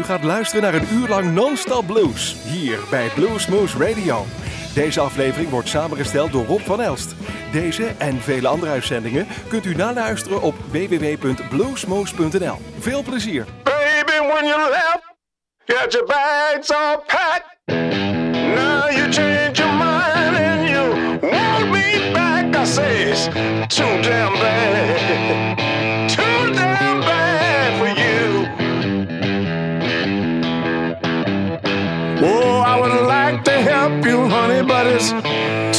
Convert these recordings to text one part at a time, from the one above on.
U gaat luisteren naar een uur lang non-stop blues hier bij Bluesmoose Radio. Deze aflevering wordt samengesteld door Rob van Elst. Deze en vele andere uitzendingen kunt u naluisteren op www.bluesmoose.nl. Veel plezier. Baby, when you left, you had your bags all packed. Now you change your mind and you want me back. I say it's too damn bad. up, you honey buddies.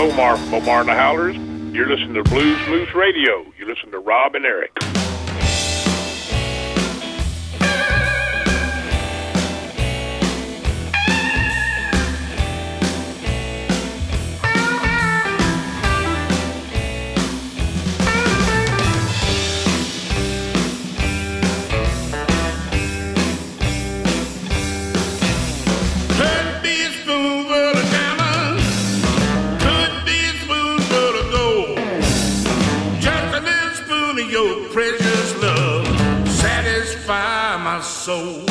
Omar from Omar and the Howlers. You're listening to Blues Moose Radio. You listen to Rob and Eric. your precious love satisfy my soul.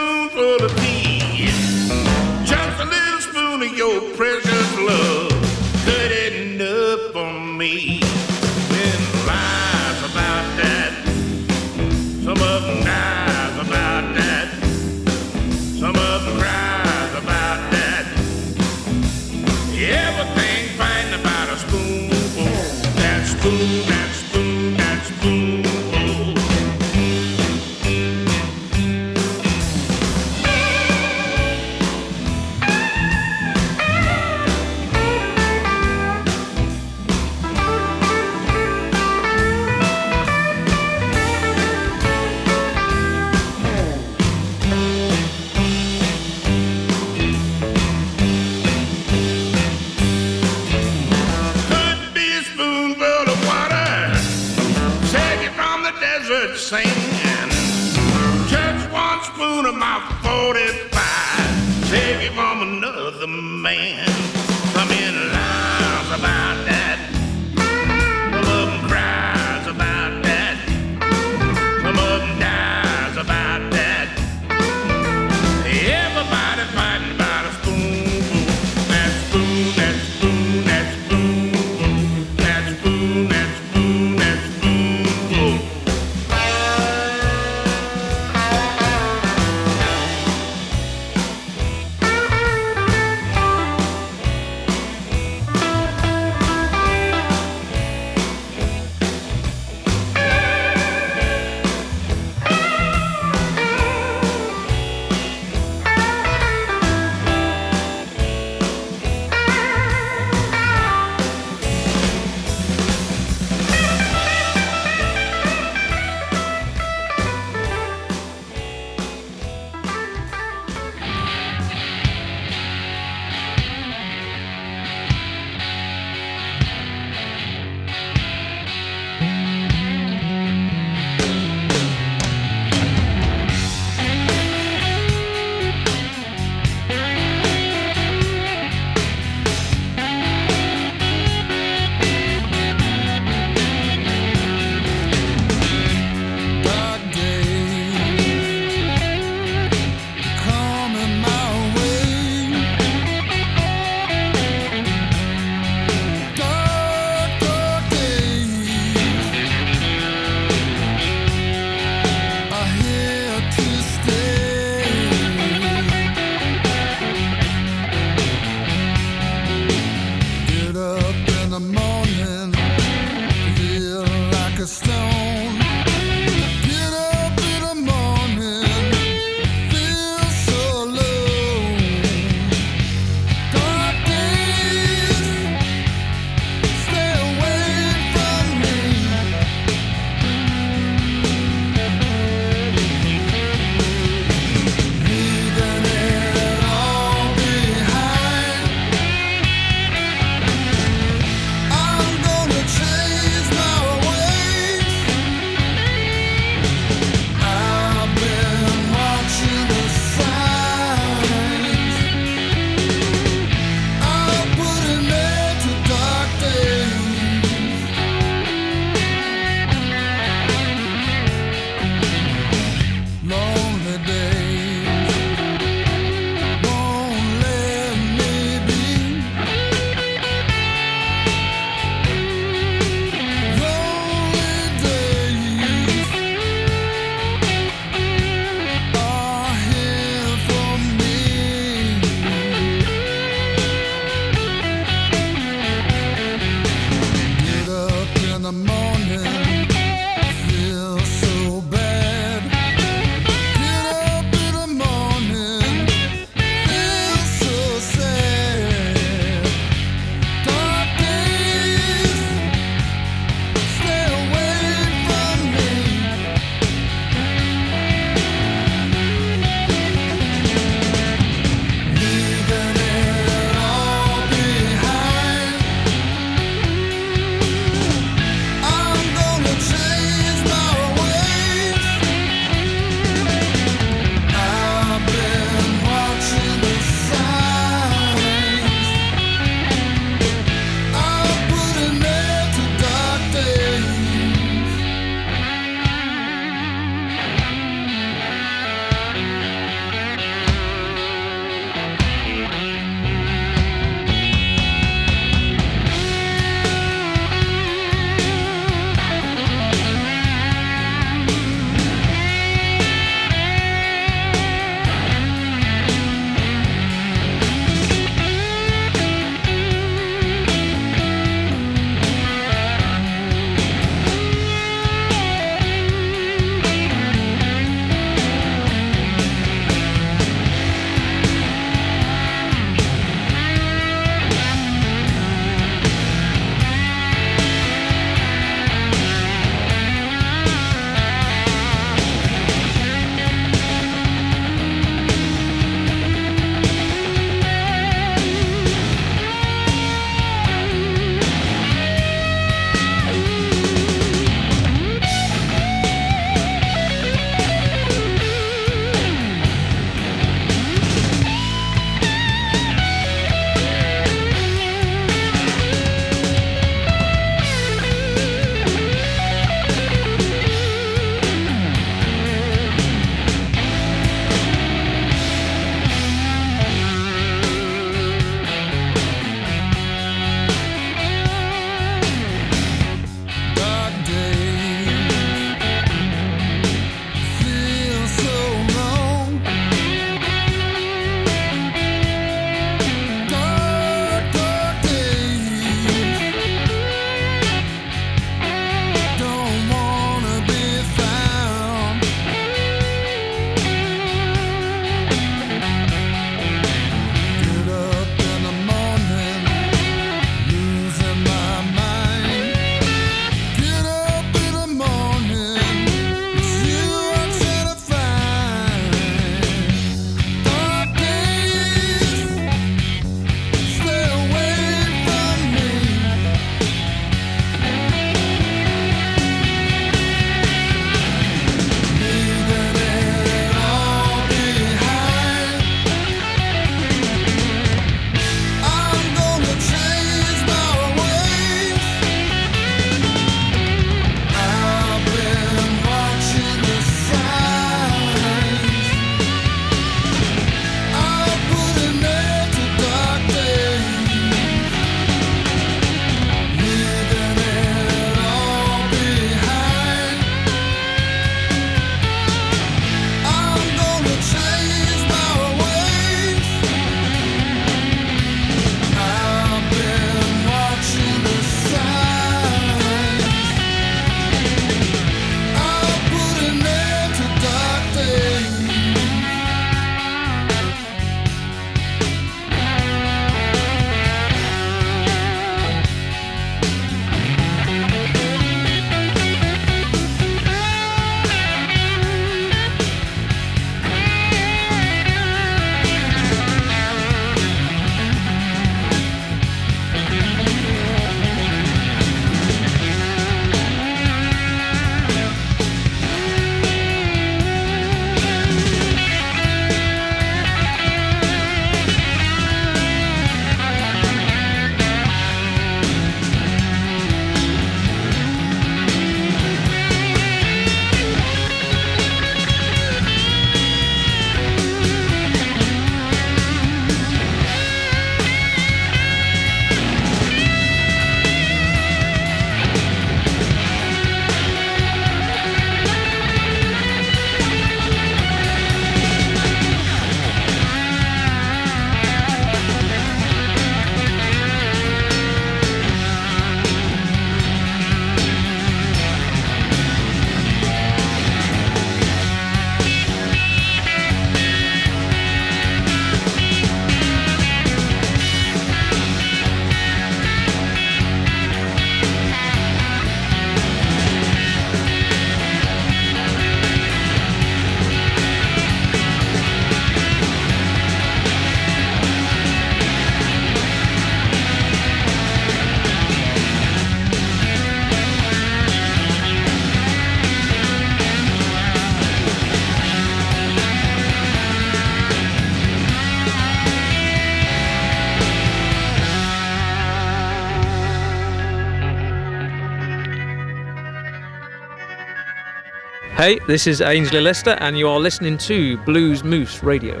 Hey, this is Aynsley Lister, and you are listening to Blues Moose Radio.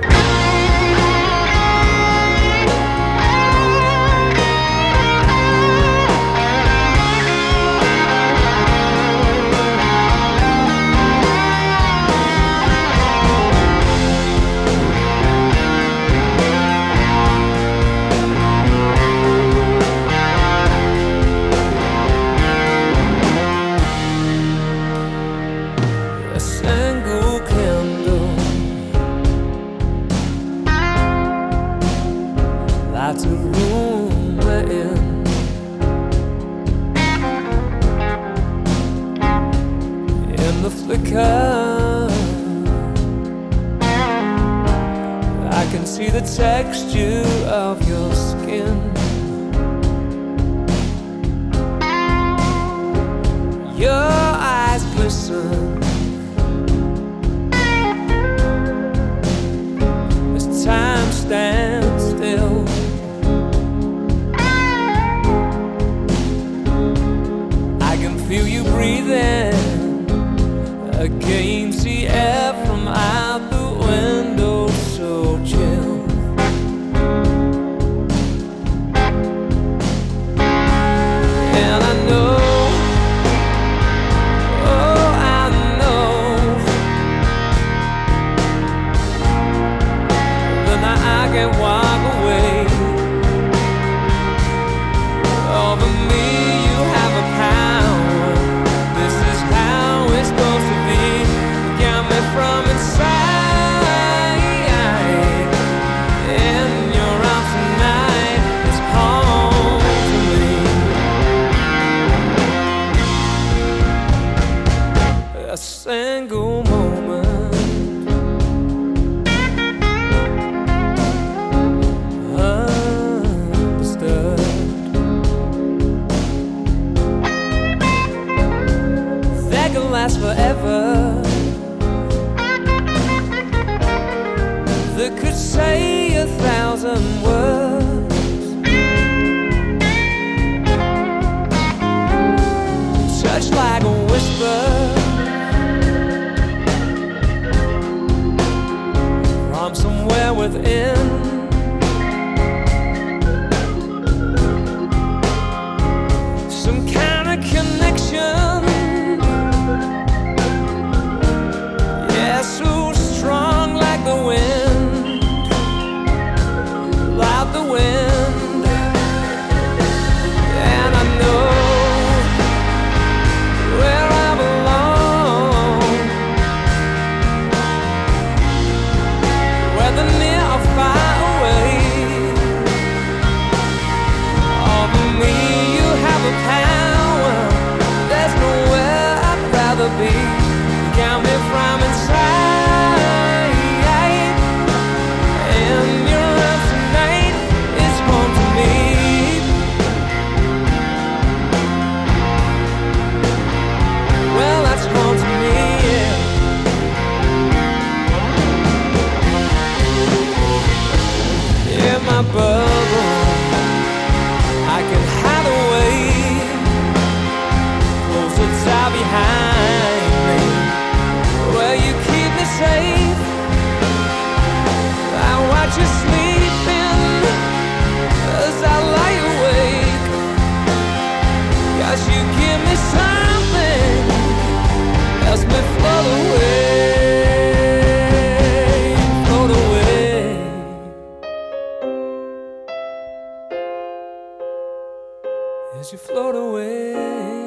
could say a thousand words. Touch like a whisper from somewhere within. as you float away.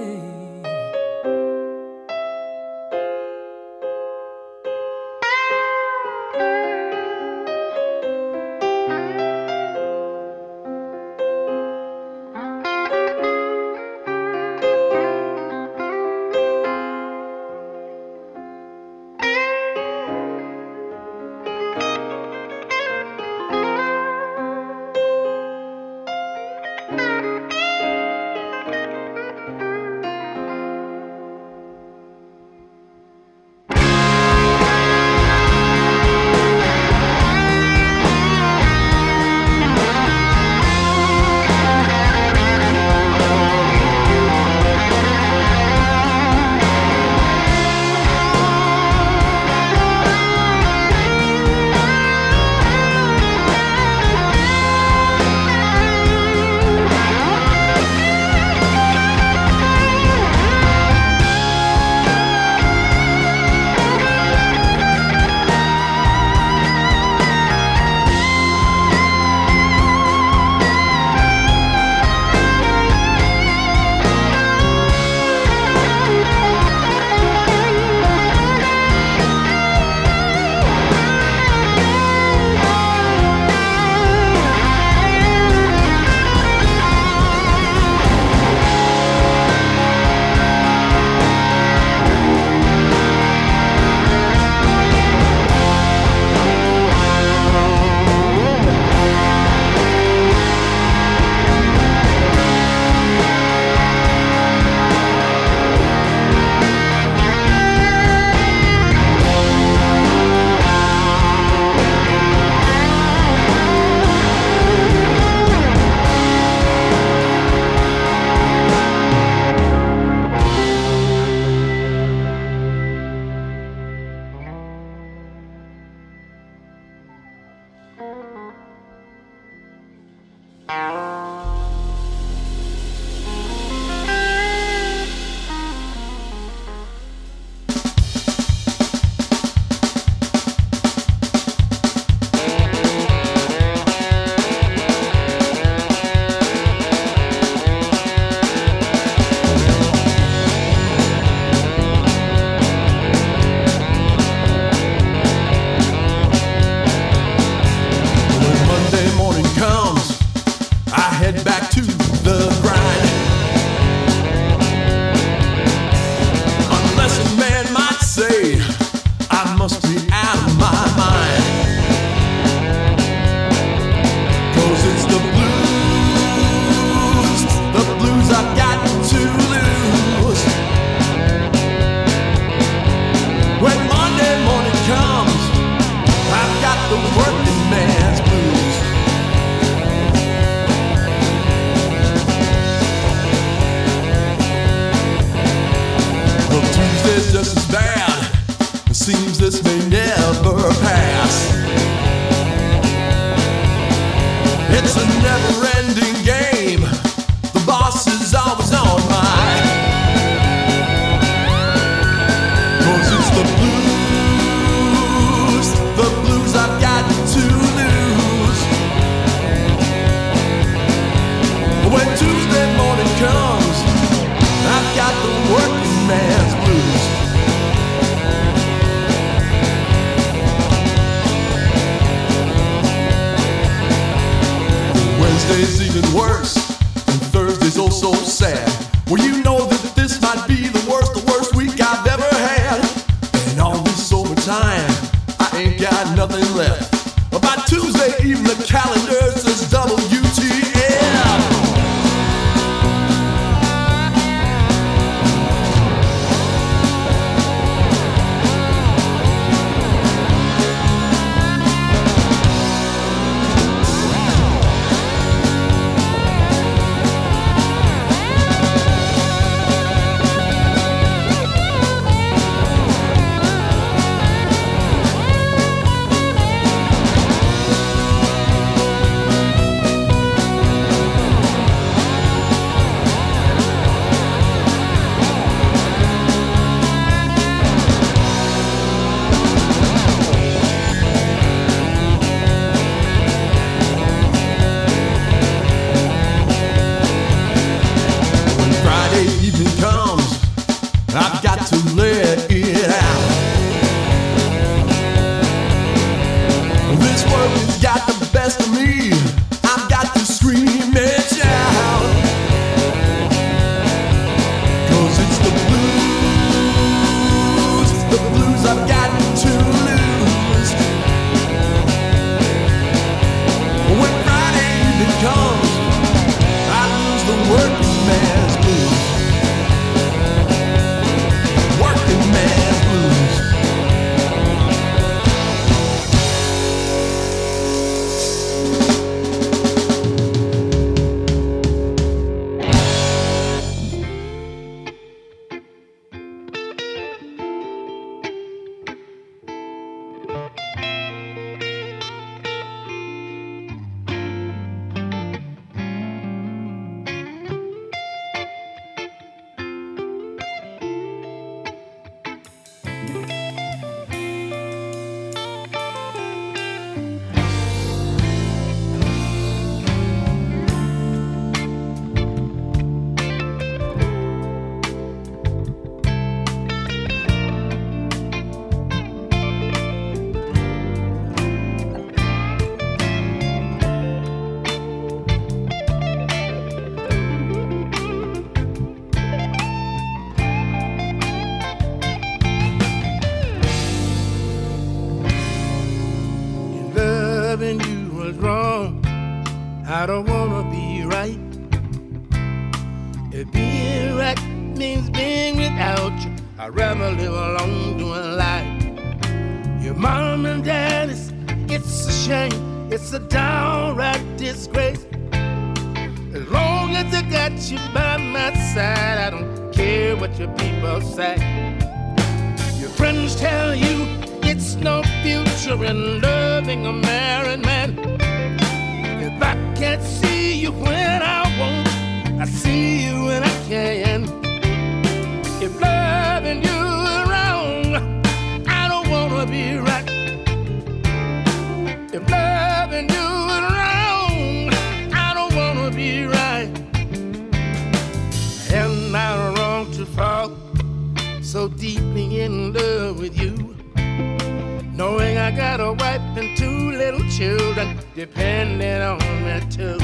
children depending on me too.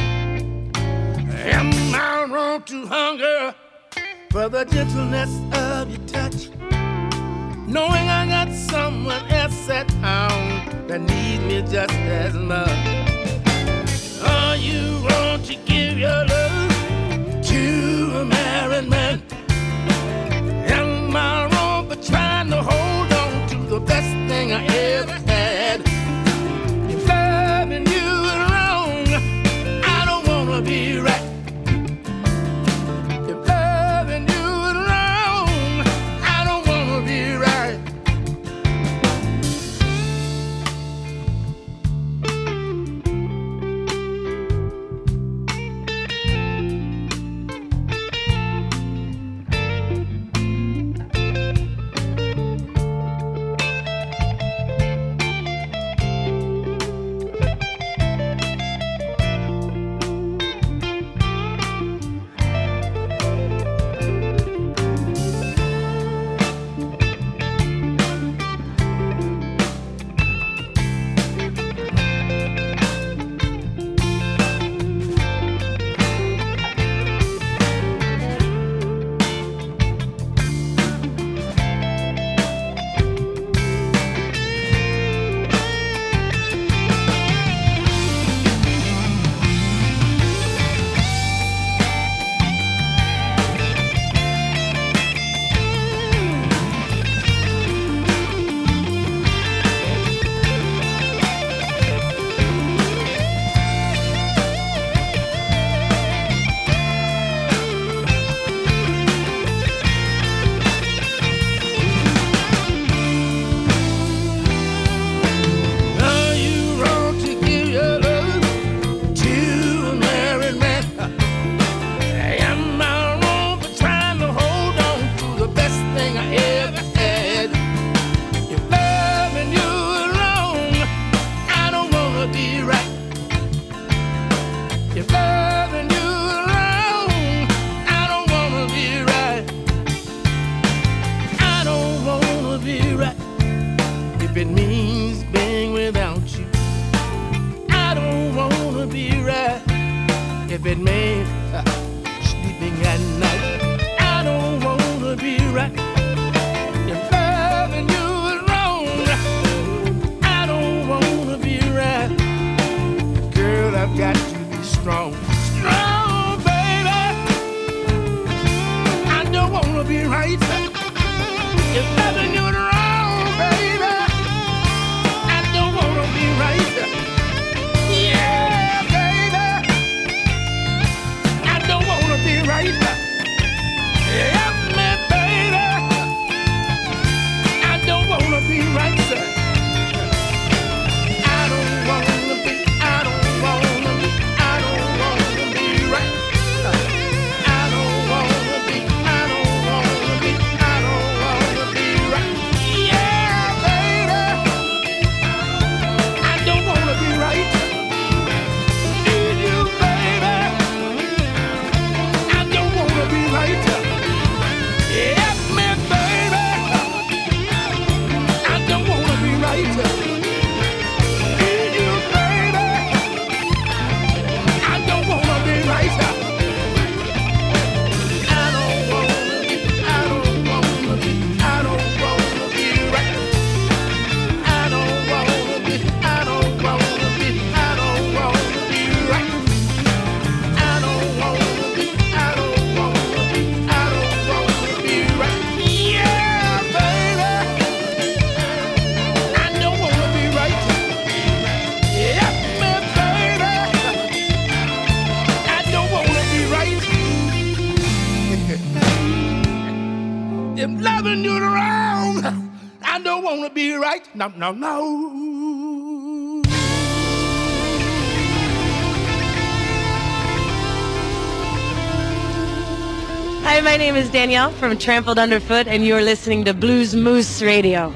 Am I wrong to hunger for the gentleness of your touch? Knowing I got someone else at home that needs me just as much. Are you wrong to give your love to a married man? Am I wrong for trying to hold on to the best thing I ever had? name is Danielle from Trampled Underfoot, and you're listening to Blues Moose Radio.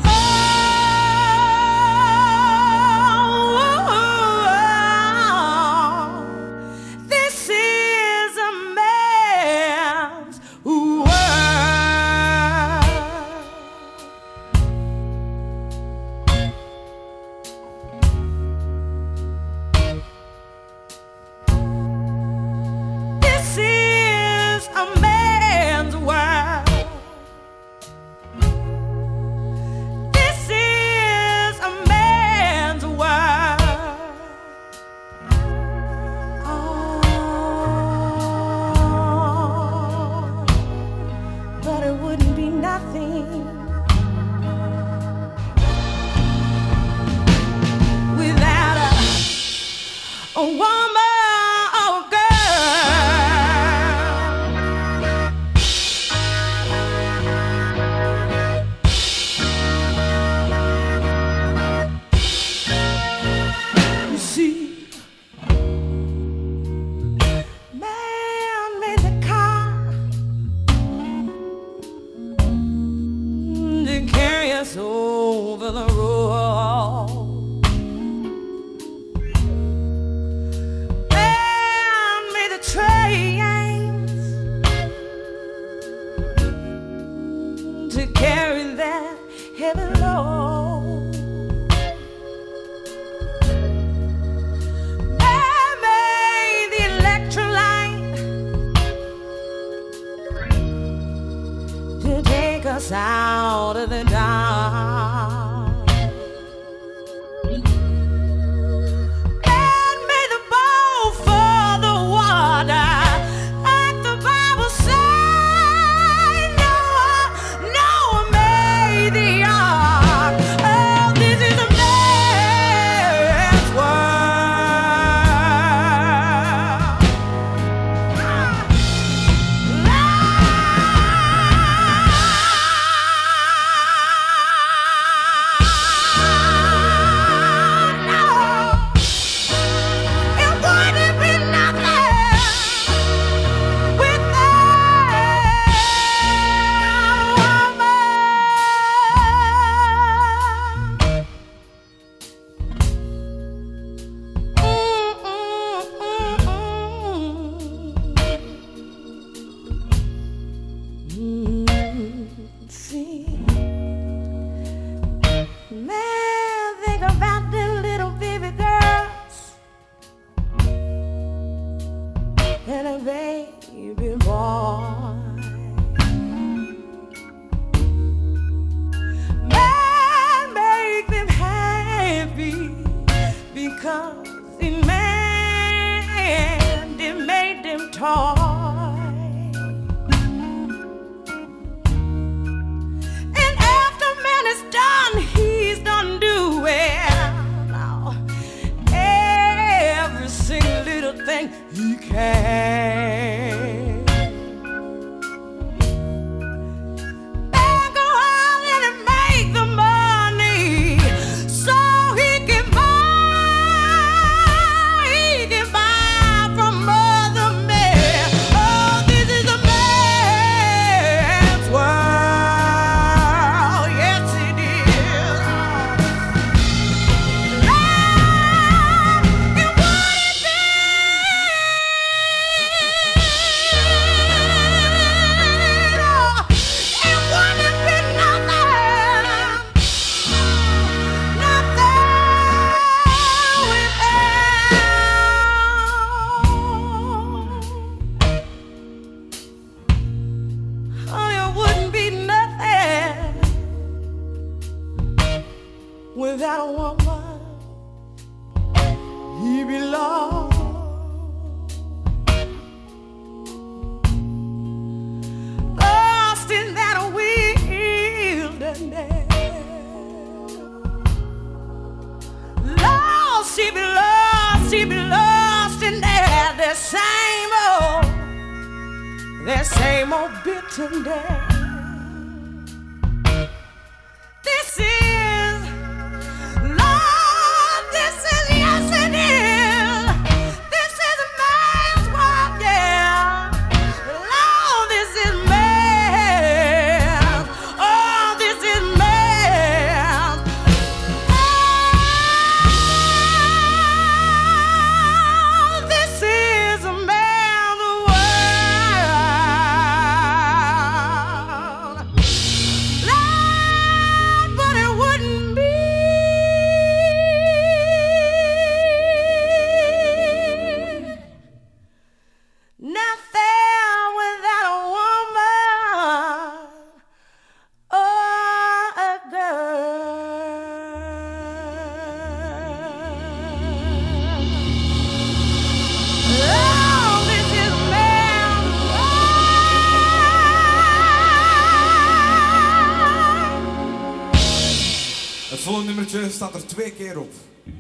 staat er twee keer op.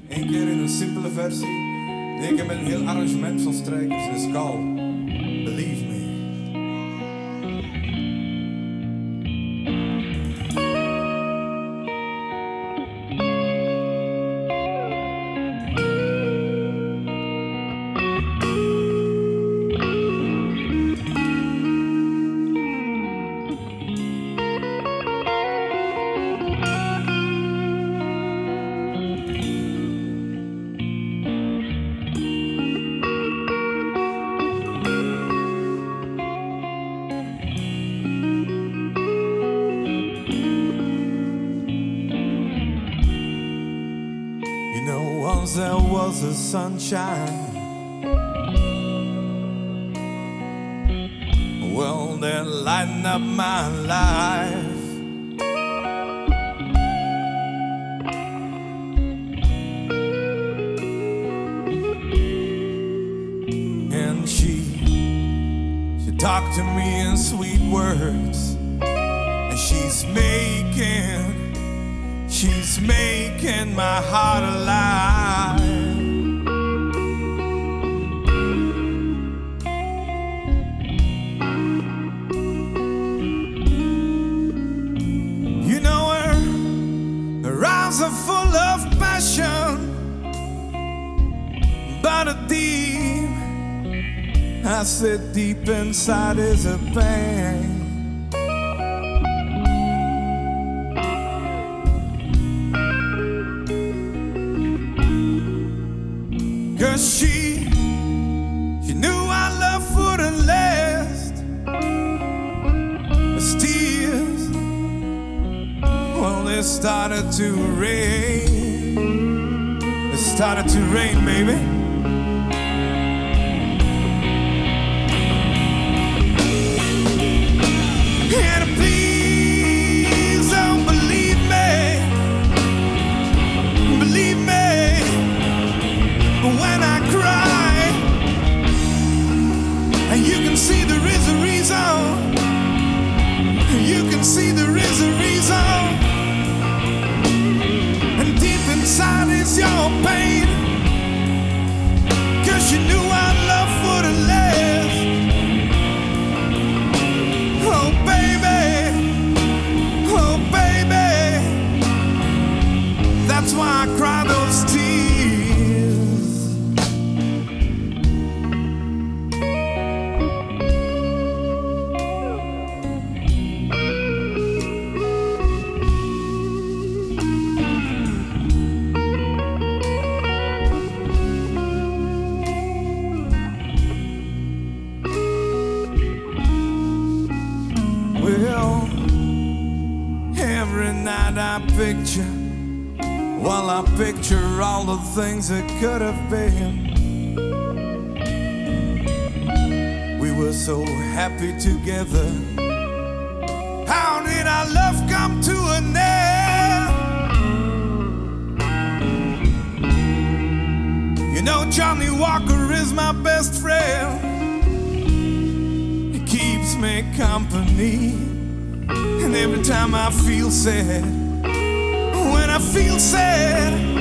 Eén keer in een simpele versie, één keer met een heel arrangement van strijkers en skaal. inside is a bang. Cause she, she knew our love wouldn't last. The tears, well, it started to rain. It started to rain, baby. you knew happy together. How did our love come to an end? You know, Johnnie Walker is my best friend. He keeps me company. And every time I feel sad, when I feel sad,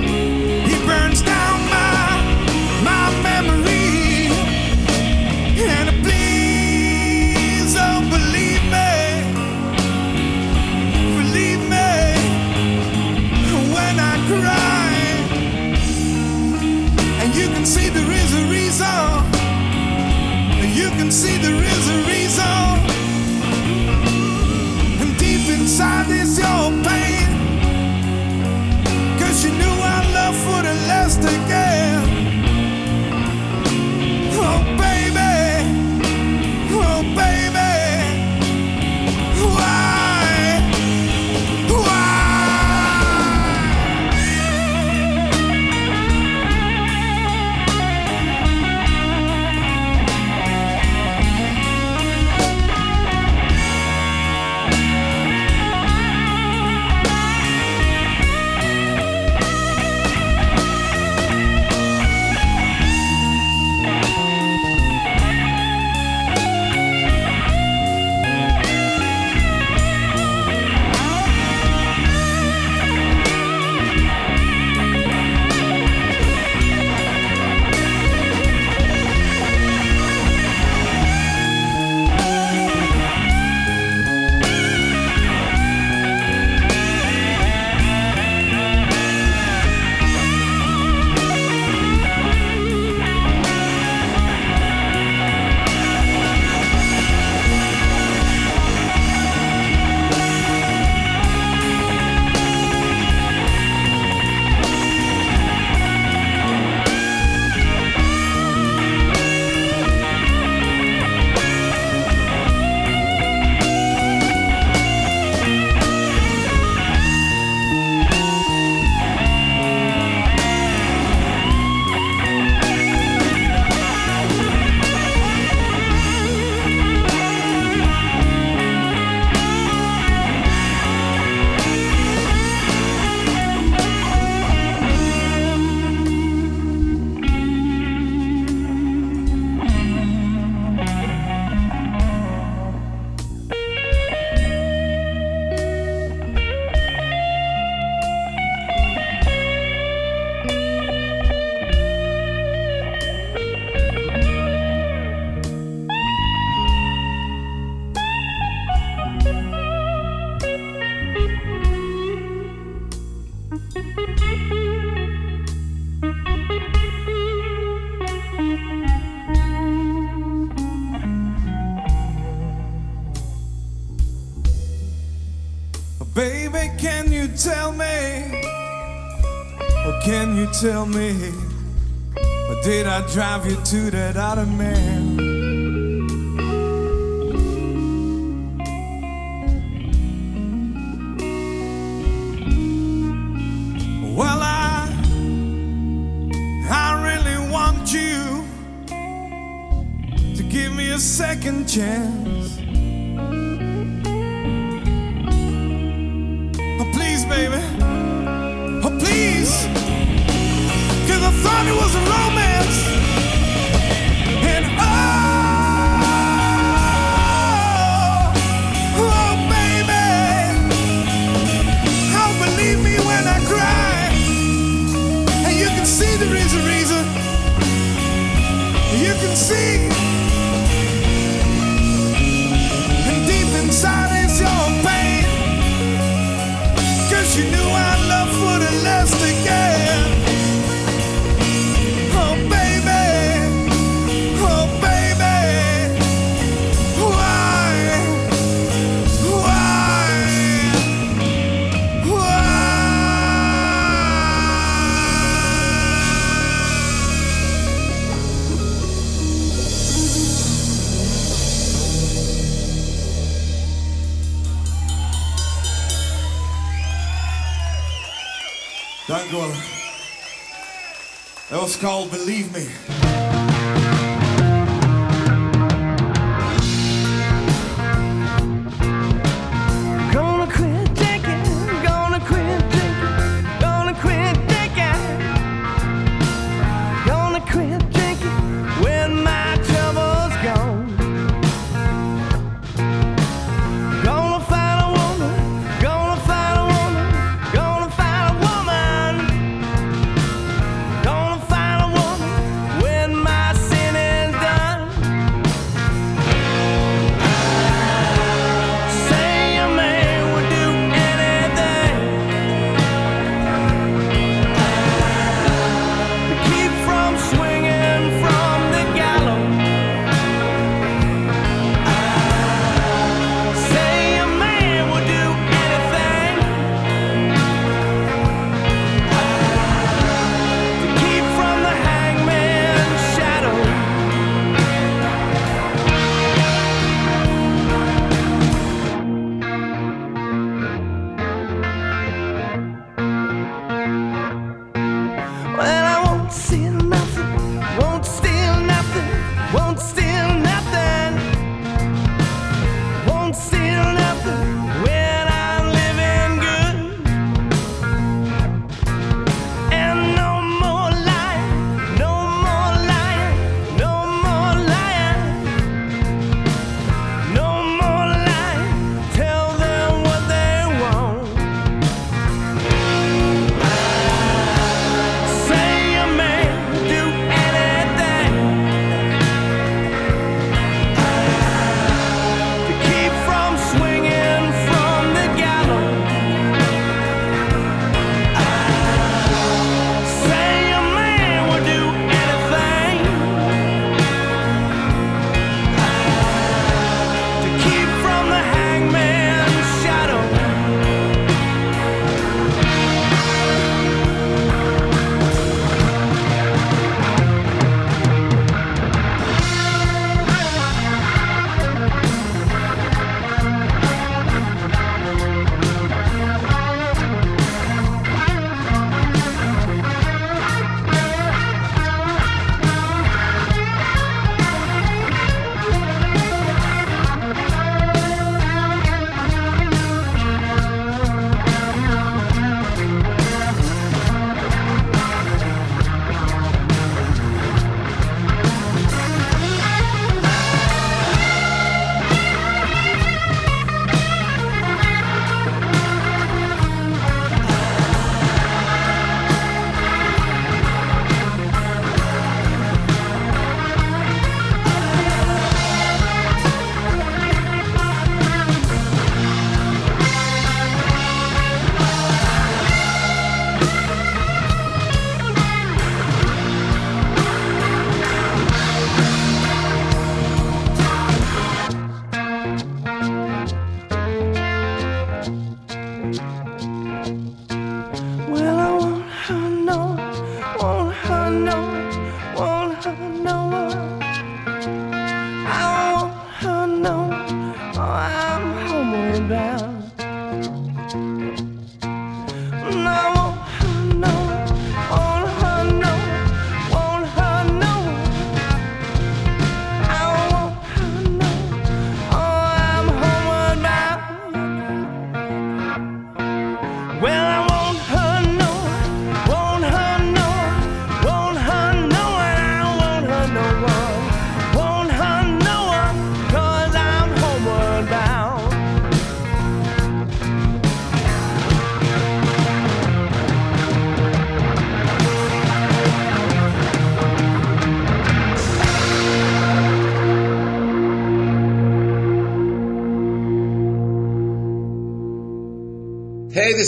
drive you to that other man?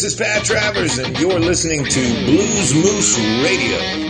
This is Pat Travers, and you're listening to Blues Moose Radio.